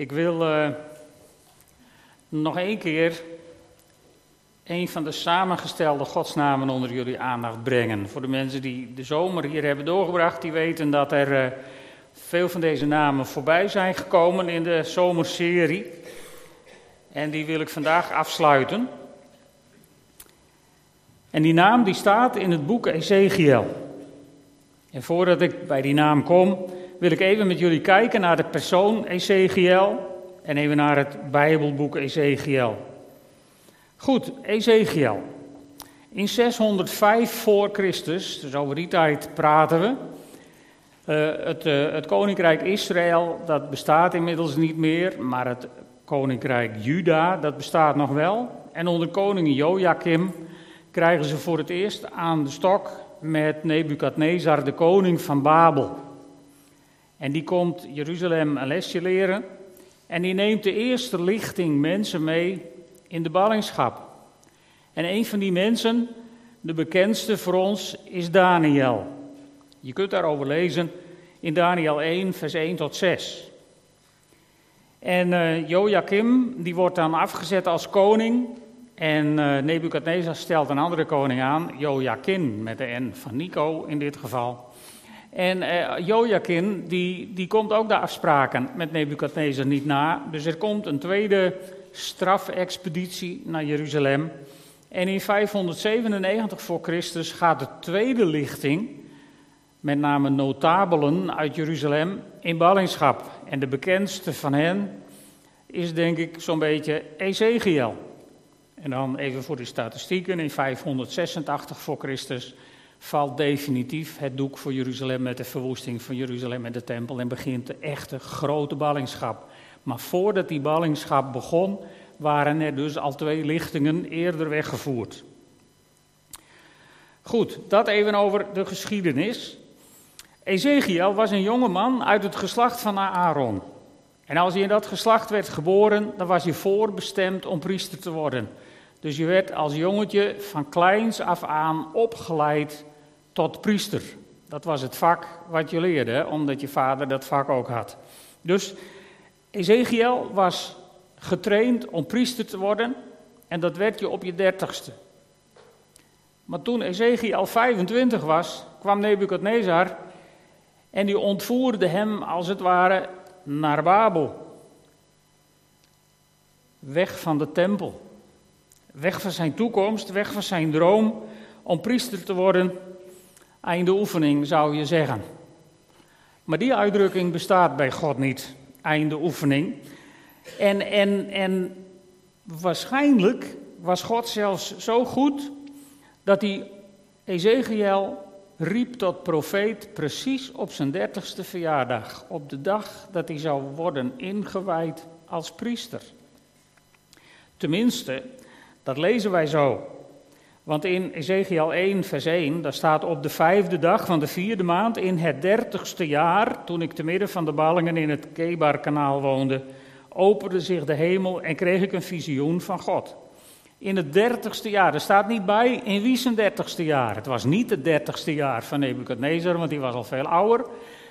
Ik wil uh, nog één keer een van de samengestelde godsnamen onder jullie aandacht brengen. Voor de mensen die de zomer hier hebben doorgebracht, die weten dat er uh, veel van deze namen voorbij zijn gekomen in de zomerserie. En die wil ik vandaag afsluiten. En die naam die staat in het boek Ezekiel. En voordat ik bij die naam kom, wil ik even met jullie kijken naar de persoon Ezekiel en even naar het Bijbelboek Ezekiel. Goed, Ezekiel. In 605 voor Christus, dus over die tijd praten we. Uh, het, uh, het, koninkrijk Israël, dat bestaat inmiddels niet meer, maar het koninkrijk Juda, dat bestaat nog wel. En onder koning Joachim krijgen ze voor het eerst aan de stok met Nebukadnezar, de koning van Babel. En die komt Jeruzalem een lesje leren. En die neemt de eerste lichting mensen mee in de ballingschap. En een van die mensen, de bekendste voor ons, is Daniel. Je kunt daarover lezen in Daniel 1, vers 1 tot 6. En uh, Joachim, die wordt dan afgezet als koning. En uh, Nebukadnezar stelt een andere koning aan, Joachim, met de N van Nico in dit geval. En Joachim, die, die komt ook de afspraken met Nebukadnezar niet na. Dus er komt een tweede strafexpeditie naar Jeruzalem. En in 597 voor Christus gaat de tweede lichting, met name notabelen uit Jeruzalem, in ballingschap. En de bekendste van hen is denk ik zo'n beetje Ezekiel. En dan even voor de statistieken, in 586 voor Christus valt definitief het doek voor Jeruzalem met de verwoesting van Jeruzalem en de tempel en begint de echte grote ballingschap. Maar voordat die ballingschap begon, waren er dus al twee lichtingen eerder weggevoerd. Goed, dat even over de geschiedenis. Ezekiel was een jonge man uit het geslacht van Aaron. En als hij in dat geslacht werd geboren, dan was hij voorbestemd om priester te worden. Dus je werd als jongetje van kleins af aan opgeleid tot priester. Dat was het vak wat je leerde, omdat je vader dat vak ook had. Dus Ezekiel was getraind om priester te worden en dat werd je op je dertigste. Maar toen Ezekiel 25 was, kwam Nebukadnezar en die ontvoerde hem als het ware naar Babel. Weg van de tempel. Weg van zijn toekomst, weg van zijn droom om priester te worden. Einde oefening zou je zeggen. Maar die uitdrukking bestaat bij God niet. Einde oefening. En, en, en waarschijnlijk was God zelfs zo goed dat hij Ezekiel riep tot profeet precies op zijn dertigste verjaardag. Op de dag dat hij zou worden ingewijd als priester. Tenminste, dat lezen wij zo. Want in Ezekiel 1, vers 1, daar staat op de vijfde dag van de vierde maand in het dertigste jaar, toen ik te midden van de ballingen in het Kebarkanaal woonde, opende zich de hemel en kreeg ik een visioen van God. In het dertigste jaar, er staat niet bij in wie zijn dertigste jaar. Het was niet het dertigste jaar van Nebukadnezar, want die was al veel ouder.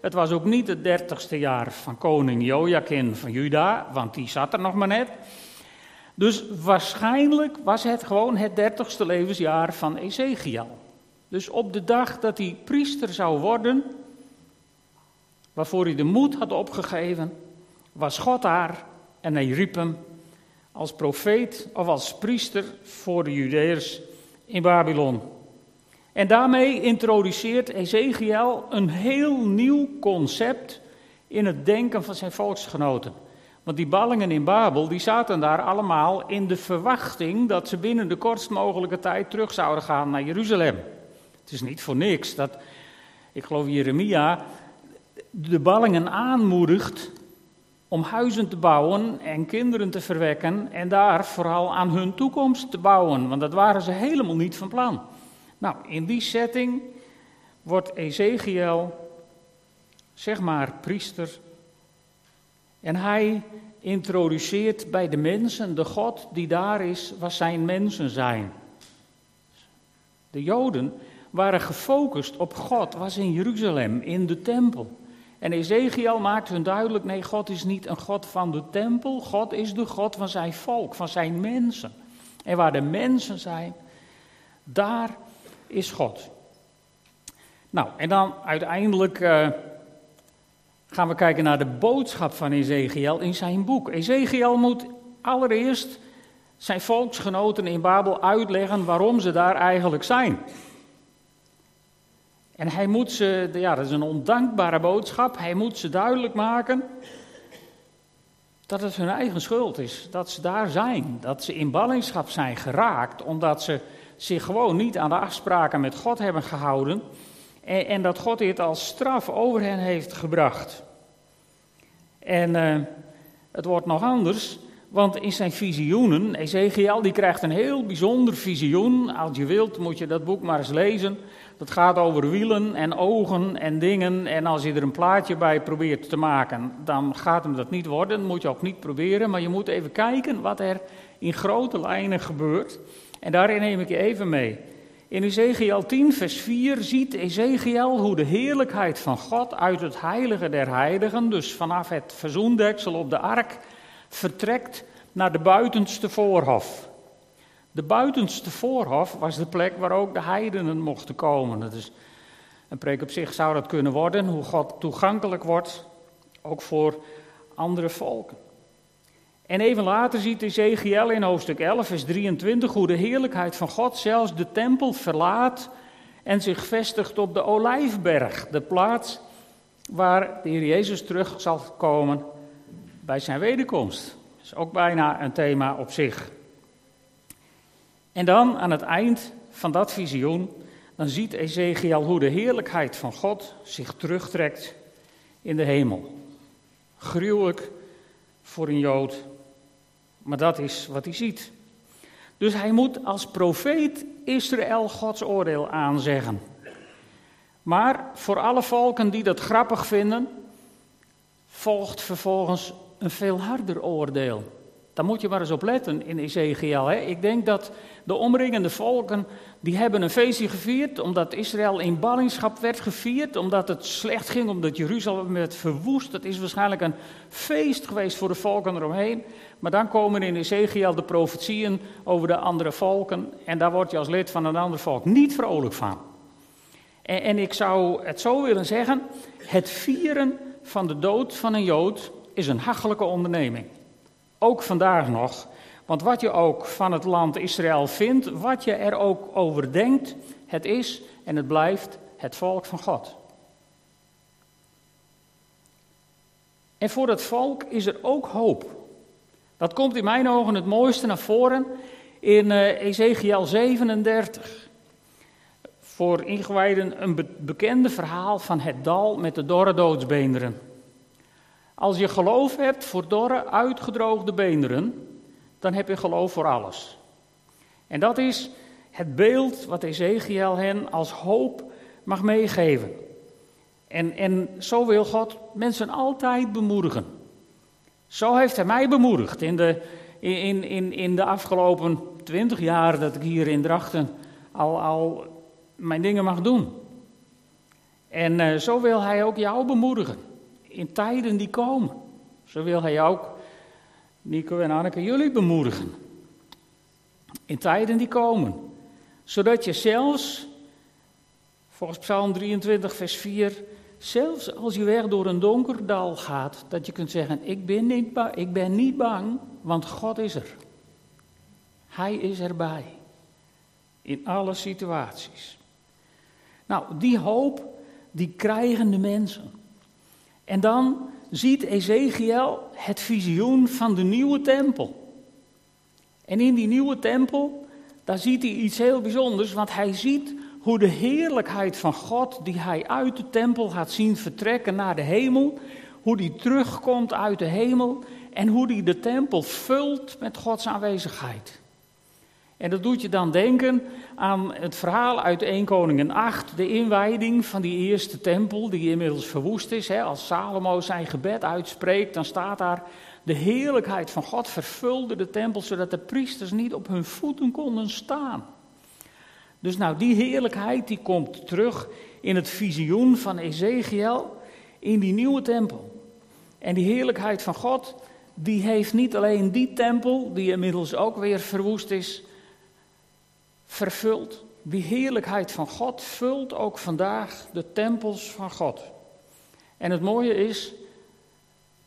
Het was ook niet het dertigste jaar van koning Joachim van Juda, want die zat er nog maar net. Dus waarschijnlijk was het gewoon het dertigste levensjaar van Ezekiel. Dus op de dag dat hij priester zou worden, waarvoor hij de moed had opgegeven, was God daar en hij riep hem als profeet of als priester voor de Judeërs in Babylon. En daarmee introduceert Ezekiel een heel nieuw concept in het denken van zijn volksgenoten. Want die ballingen in Babel, die zaten daar allemaal in de verwachting dat ze binnen de kortst mogelijke tijd terug zouden gaan naar Jeruzalem. Het is niet voor niks dat, ik geloof Jeremia, de ballingen aanmoedigt om huizen te bouwen en kinderen te verwekken en daar vooral aan hun toekomst te bouwen, want dat waren ze helemaal niet van plan. Nou, in die setting wordt Ezekiel, zeg maar, priester en hij introduceert bij de mensen de God die daar is, wat zijn mensen zijn. De Joden waren gefocust op God, was in Jeruzalem, in de tempel. En Ezekiel maakt hun duidelijk: nee, God is niet een God van de tempel, God is de God van zijn volk, van zijn mensen. En waar de mensen zijn, daar is God. Nou, en dan uiteindelijk uh, gaan we kijken naar de boodschap van Ezekiel in zijn boek. Ezekiel moet allereerst zijn volksgenoten in Babel uitleggen waarom ze daar eigenlijk zijn. En hij moet ze, ja, dat is een ondankbare boodschap, hij moet ze duidelijk maken dat het hun eigen schuld is, dat ze daar zijn, dat ze in ballingschap zijn geraakt, omdat ze zich gewoon niet aan de afspraken met God hebben gehouden en, dat God dit als straf over hen heeft gebracht. En uh, het wordt nog anders, want in zijn visioenen, Ezekiel die krijgt een heel bijzonder visioen. Als je wilt moet je dat boek maar eens lezen. Dat gaat over wielen en ogen en dingen. En als je er een plaatje bij probeert te maken, dan gaat hem dat niet worden. Dat moet je ook niet proberen. Maar je moet even kijken wat er in grote lijnen gebeurt. En daarin neem ik je even mee. In Ezekiel 10, vers 4 ziet Ezekiel hoe de heerlijkheid van God uit het heilige der heiligen, dus vanaf het verzoendeksel op de ark, vertrekt naar de buitenste voorhof. De buitenste voorhof was de plek waar ook de heidenen mochten komen. Dat is een preek op zich zou dat kunnen worden, hoe God toegankelijk wordt, ook voor andere volken. En even later ziet Ezekiel in hoofdstuk 11, vers 23, hoe de heerlijkheid van God zelfs de tempel verlaat en zich vestigt op de Olijfberg, de plaats waar de Heer Jezus terug zal komen bij zijn wederkomst. Dat is ook bijna een thema op zich. En dan aan het eind van dat visioen, dan ziet Ezekiel hoe de heerlijkheid van God zich terugtrekt in de hemel. Gruwelijk voor een Jood, maar dat is wat hij ziet. Dus hij moet als profeet Israël Gods oordeel aanzeggen. Maar voor alle volken die dat grappig vinden, volgt vervolgens een veel harder oordeel. Daar moet je maar eens op letten in Ezekiel. Hè? Ik denk dat de omringende volken, die hebben een feestje gevierd, omdat Israël in ballingschap werd gevierd, omdat het slecht ging, omdat Jeruzalem werd verwoest. Dat is waarschijnlijk een feest geweest voor de volken eromheen. Maar dan komen in Ezekiel de profetieën over de andere volken, en daar word je als lid van een ander volk niet vrolijk van. En, en ik zou het zo willen zeggen, het vieren van de dood van een Jood is een hachelijke onderneming. Ook vandaag nog. Want wat je ook van het land Israël vindt, wat je er ook over denkt, het is en het blijft het volk van God. En voor het volk is er ook hoop. Dat komt in mijn ogen het mooiste naar voren in uh, Ezekiel 37. Voor ingewijden een bekende verhaal van het dal met de dorre doodsbeenderen. Als je geloof hebt voor dorre, uitgedroogde beenderen, dan heb je geloof voor alles. En dat is het beeld wat Ezekiel hen als hoop mag meegeven. En, en zo wil God mensen altijd bemoedigen. Zo heeft hij mij bemoedigd in de, in, in, in de afgelopen twintig jaar dat ik hier in Drachten al, al mijn dingen mag doen. En uh, zo wil hij ook jou bemoedigen in tijden die komen. Zo wil hij ook, Nico en Anneke, jullie bemoedigen. In tijden die komen. Zodat je zelfs, volgens Psalm 23, vers 4, zelfs als je weg door een donker dal gaat, dat je kunt zeggen, ik ben niet bang, ik ben niet bang want God is er. Hij is erbij. In alle situaties. Nou, die hoop, die krijgen de mensen. En dan ziet Ezekiel het visioen van de nieuwe tempel. En in die nieuwe tempel, daar ziet hij iets heel bijzonders, want hij ziet hoe de heerlijkheid van God, die hij uit de tempel gaat zien vertrekken naar de hemel, hoe die terugkomt uit de hemel en hoe die de tempel vult met Gods aanwezigheid. En dat doet je dan denken aan het verhaal uit 1 Koningen 8, de inwijding van die eerste tempel die inmiddels verwoest is. Hè. Als Salomo zijn gebed uitspreekt, dan staat daar, de heerlijkheid van God vervulde de tempel, zodat de priesters niet op hun voeten konden staan. Dus nou, die heerlijkheid die komt terug in het visioen van Ezekiel in die nieuwe tempel. En die heerlijkheid van God, die heeft niet alleen die tempel, die inmiddels ook weer verwoest is, vervuld. Die heerlijkheid van God vult ook vandaag de tempels van God. En het mooie is,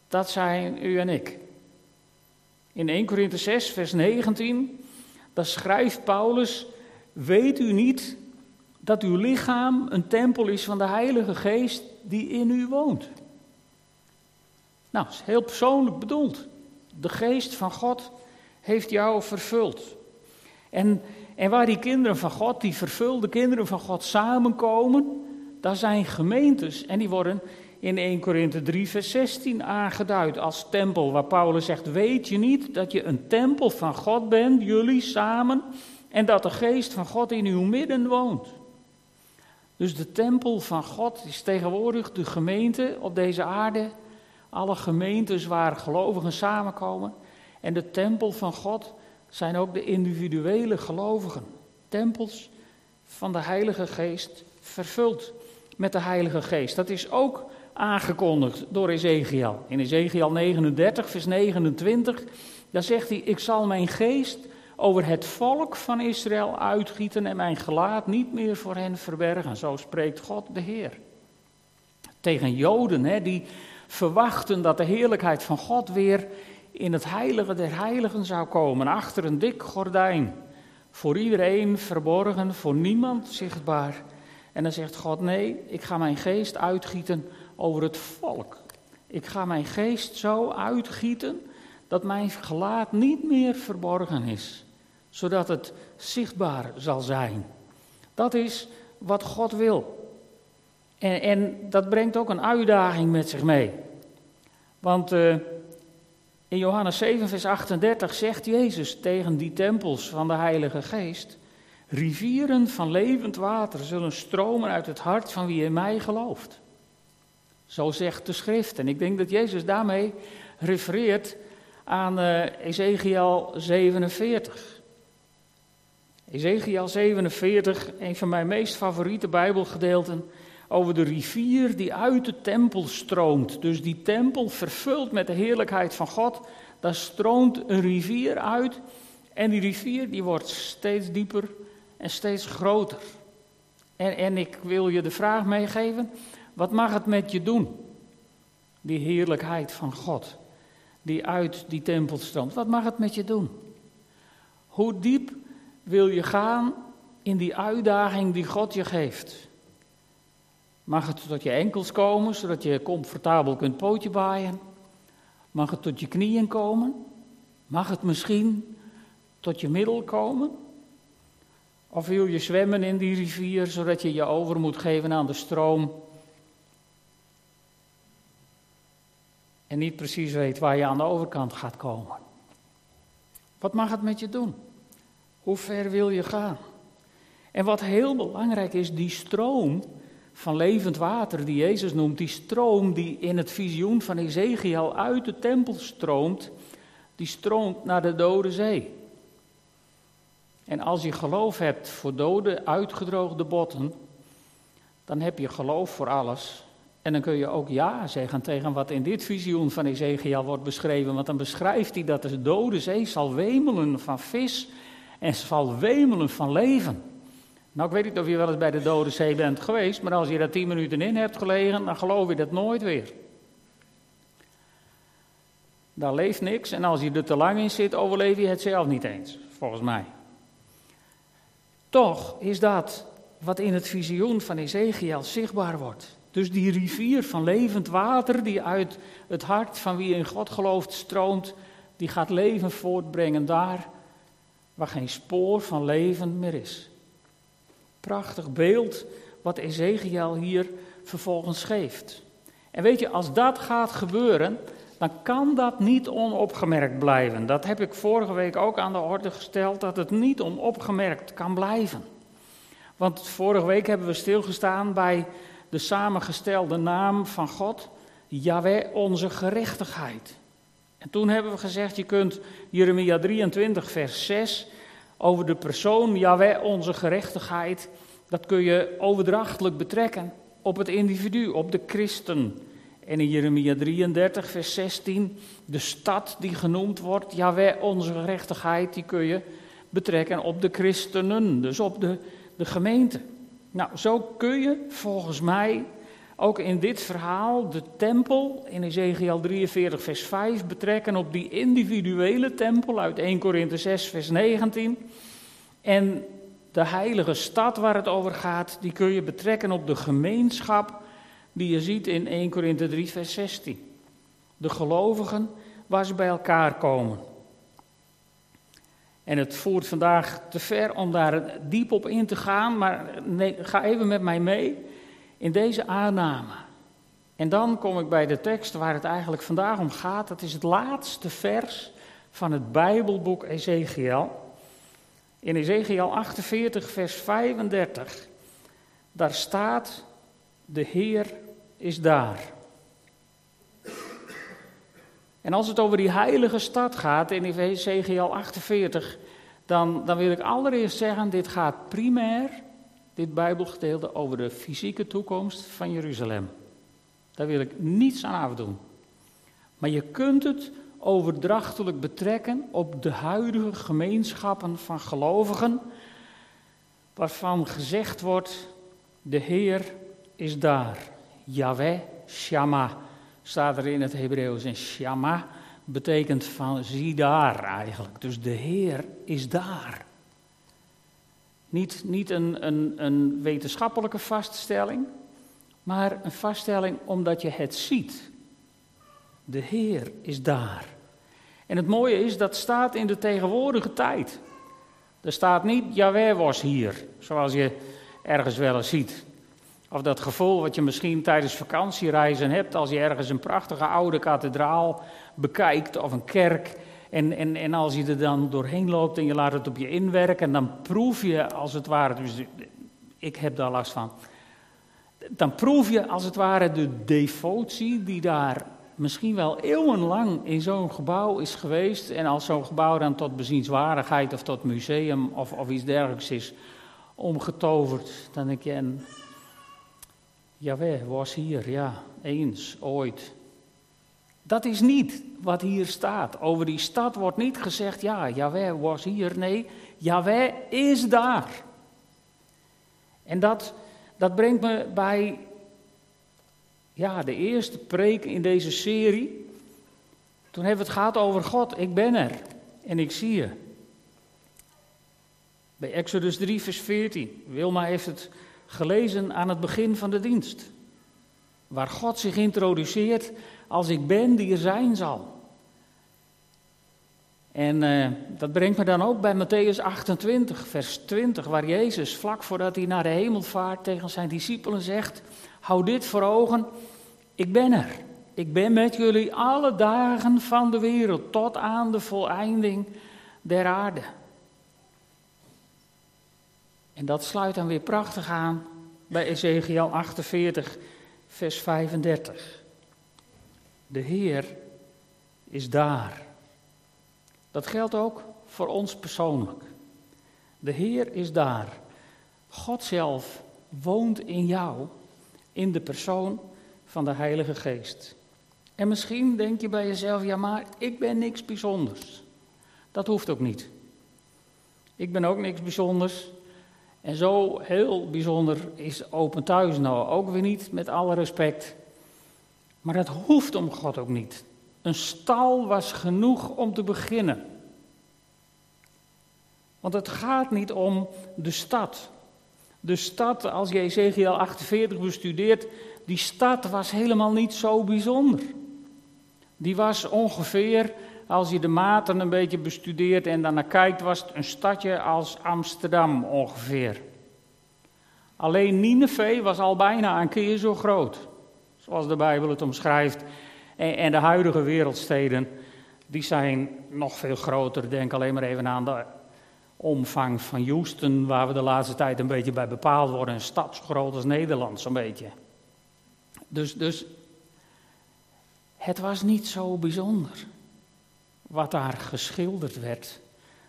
dat zijn u en ik. In 1 Korinthe 6, vers 19, daar schrijft Paulus: Weet u niet dat uw lichaam een tempel is van de Heilige Geest die in u woont? Nou, dat is heel persoonlijk bedoeld. De Geest van God heeft jou vervuld. En, en waar die kinderen van God, die vervulde kinderen van God samenkomen, daar zijn gemeentes en die worden in 1 Korinthe 3, vers 16 aangeduid als tempel, waar Paulus zegt: Weet je niet dat je een tempel van God bent, jullie samen, en dat de geest van God in uw midden woont? Dus de tempel van God is tegenwoordig de gemeente op deze aarde, alle gemeentes waar gelovigen samenkomen. En de tempel van God zijn ook de individuele gelovigen, tempels van de Heilige Geest, vervuld met de Heilige Geest. Dat is ook aangekondigd door Ezekiel. In Ezekiel 39, vers 29, daar zegt hij: Ik zal mijn geest over het volk van Israël uitgieten en mijn gelaat niet meer voor hen verbergen. Zo spreekt God de Heer. Tegen Joden, hè, die verwachten dat de heerlijkheid van God weer in het heilige der heiligen zou komen, achter een dik gordijn. Voor iedereen verborgen, voor niemand zichtbaar. En dan zegt God: Nee, ik ga mijn geest uitgieten over het volk. Ik ga mijn geest zo uitgieten dat mijn gelaat niet meer verborgen is, zodat het zichtbaar zal zijn. Dat is wat God wil. En, en dat brengt ook een uitdaging met zich mee. Want uh, in Johannes 7, vers 38 zegt Jezus tegen die tempels van de Heilige Geest: Rivieren van levend water zullen stromen uit het hart van wie in mij gelooft. Zo zegt de schrift. En ik denk dat Jezus daarmee refereert aan uh, Ezekiel 47. Ezekiel 47, een van mijn meest favoriete Bijbelgedeelten, over de rivier die uit de tempel stroomt. Dus die tempel vervuld met de heerlijkheid van God, daar stroomt een rivier uit. En die rivier die wordt steeds dieper en steeds groter. En, en ik wil je de vraag meegeven, wat mag het met je doen? Die heerlijkheid van God, die uit die tempel stroomt. Wat mag het met je doen? Hoe diep wil je gaan in die uitdaging die God je geeft? Mag het tot je enkels komen, zodat je comfortabel kunt pootje baaien? Mag het tot je knieën komen? Mag het misschien tot je middel komen? Of wil je zwemmen in die rivier, zodat je je over moet geven aan de stroom en niet precies weet waar je aan de overkant gaat komen. Wat mag het met je doen? Hoe ver wil je gaan? En wat heel belangrijk is, die stroom van levend water die Jezus noemt, die stroom die in het visioen van Ezekiel uit de tempel stroomt, die stroomt naar de dode zee. En als je geloof hebt voor dode, uitgedroogde botten, dan heb je geloof voor alles. En dan kun je ook ja zeggen tegen wat in dit visioen van Ezekiel wordt beschreven. Want dan beschrijft hij dat de dode zee zal wemelen van vis en zal wemelen van leven. Nou, ik weet niet of je wel eens bij de dode zee bent geweest, maar als je daar tien minuten in hebt gelegen, dan geloof je dat nooit weer. Daar leeft niks en als je er te lang in zit, overleef je het zelf niet eens, volgens mij. Toch is dat wat in het visioen van Ezekiel zichtbaar wordt. Dus die rivier van levend water die uit het hart van wie in God gelooft stroomt, die gaat leven voortbrengen daar waar geen spoor van leven meer is. Prachtig beeld wat Ezekiel hier vervolgens geeft. En weet je, als dat gaat gebeuren, dan kan dat niet onopgemerkt blijven. Dat heb ik vorige week ook aan de orde gesteld, dat het niet onopgemerkt kan blijven. Want vorige week hebben we stilgestaan bij de samengestelde naam van God, Yahweh onze gerechtigheid. En toen hebben we gezegd, je kunt Jeremia 23, vers 6, over de persoon Yahweh onze gerechtigheid, dat kun je overdrachtelijk betrekken op het individu, op de christen. En in Jeremia 33, vers 16, de stad die genoemd wordt, Jaweh, onze gerechtigheid, die kun je betrekken op de christenen, dus op de, de gemeente. Nou, zo kun je volgens mij ook in dit verhaal de tempel in Ezekiel 43, vers 5 betrekken op die individuele tempel uit 1 Korinthe 6, vers 19. En de heilige stad waar het over gaat, die kun je betrekken op de gemeenschap die je ziet in 1 Korinthe 3, vers 16. De gelovigen waar ze bij elkaar komen. En het voert vandaag te ver om daar diep op in te gaan, maar nee, ga even met mij mee in deze aanname. En dan kom ik bij de tekst waar het eigenlijk vandaag om gaat. Dat is het laatste vers van het Bijbelboek Ezekiel. In Ezekiel 48, vers 35. Daar staat: De Heer is daar. En als het over die heilige stad gaat in Ezekiel 48, dan, dan wil ik allereerst zeggen: dit gaat primair dit Bijbelgedeelte over de fysieke toekomst van Jeruzalem. Daar wil ik niets aan afdoen. Maar je kunt het overdrachtelijk betrekken op de huidige gemeenschappen van gelovigen, waarvan gezegd wordt: de Heer is daar. Yahweh, Shama, staat er in het Hebreeuws. En Shama betekent van zie daar eigenlijk. Dus de Heer is daar. Niet, niet een, een, een wetenschappelijke vaststelling, maar een vaststelling omdat je het ziet. De Heer is daar. En het mooie is, dat staat in de tegenwoordige tijd. Er staat niet, Jaweh was hier, zoals je ergens wel eens ziet. Of dat gevoel wat je misschien tijdens vakantiereizen hebt, als je ergens een prachtige oude kathedraal bekijkt of een kerk. En, en, en als je er dan doorheen loopt en je laat het op je inwerken, dan proef je als het ware, dus ik heb daar last van, dan proef je als het ware de devotie die daar misschien wel eeuwenlang in zo'n gebouw is geweest. En als zo'n gebouw dan tot bezienswaardigheid of tot museum of, of iets dergelijks is omgetoverd, dan denk je, en, Jawel, was hier, ja, eens, ooit. Dat is niet wat hier staat. Over die stad wordt niet gezegd, ja, Jaweh was hier. Nee, Jaweh is daar. En dat, dat brengt me bij ja, de eerste preek in deze serie. Toen hebben we het gehad over God. Ik ben er en ik zie je. Bij Exodus 3, vers 14. Wilma heeft het gelezen aan het begin van de dienst. Waar God zich introduceert als ik ben die er zijn zal. En uh, dat brengt me dan ook bij Matthäus 28, vers 20, waar Jezus vlak voordat hij naar de hemel vaart tegen zijn discipelen zegt: Hou dit voor ogen, ik ben er. Ik ben met jullie alle dagen van de wereld tot aan de voleinding der aarde. En dat sluit dan weer prachtig aan bij Ezekiel 48, vers 35. De Heer is daar. Dat geldt ook voor ons persoonlijk. De Heer is daar. God zelf woont in jou, in de persoon van de Heilige Geest. En misschien denk je bij jezelf, ja maar ik ben niks bijzonders. Dat hoeft ook niet. Ik ben ook niks bijzonders. En zo heel bijzonder is Open Thuis nou ook weer niet, met alle respect. Maar dat hoeft om God ook niet. Een stal was genoeg om te beginnen. Want het gaat niet om de stad. De stad, als je Ezekiel 48 bestudeert, die stad was helemaal niet zo bijzonder. Die was ongeveer, als je de maten een beetje bestudeert en daarnaar kijkt, was het een stadje als Amsterdam ongeveer. Alleen Nineveh was al bijna een keer zo groot zoals de Bijbel het omschrijft. En, de huidige wereldsteden, die zijn nog veel groter. Denk alleen maar even aan de omvang van Houston, waar we de laatste tijd een beetje bij bepaald worden. Een stad zo groot als Nederland, zo'n beetje. Dus, dus het was niet zo bijzonder wat daar geschilderd werd.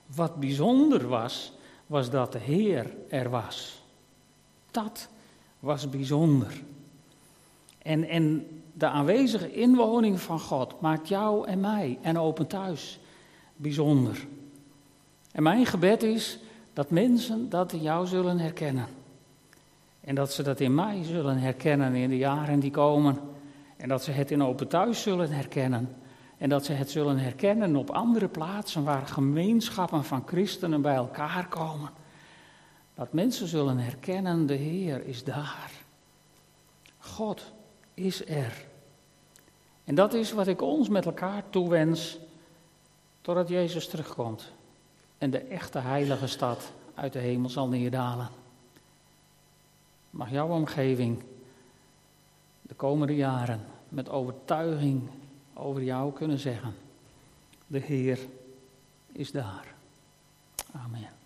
Wat bijzonder was, was dat de Heer er was. Dat was bijzonder. En, en de aanwezige inwoning van God maakt jou en mij en Open Thuis bijzonder. En mijn gebed is dat mensen dat in jou zullen herkennen. En dat ze dat in mij zullen herkennen in de jaren die komen. En dat ze het in Open Thuis zullen herkennen. En dat ze het zullen herkennen op andere plaatsen waar gemeenschappen van christenen bij elkaar komen. Dat mensen zullen herkennen, de Heer is daar. God is er. En dat is wat ik ons met elkaar toewens, totdat Jezus terugkomt en de echte heilige stad uit de hemel zal neerdalen. Mag jouw omgeving de komende jaren met overtuiging over jou kunnen zeggen: De Heer is daar. Amen.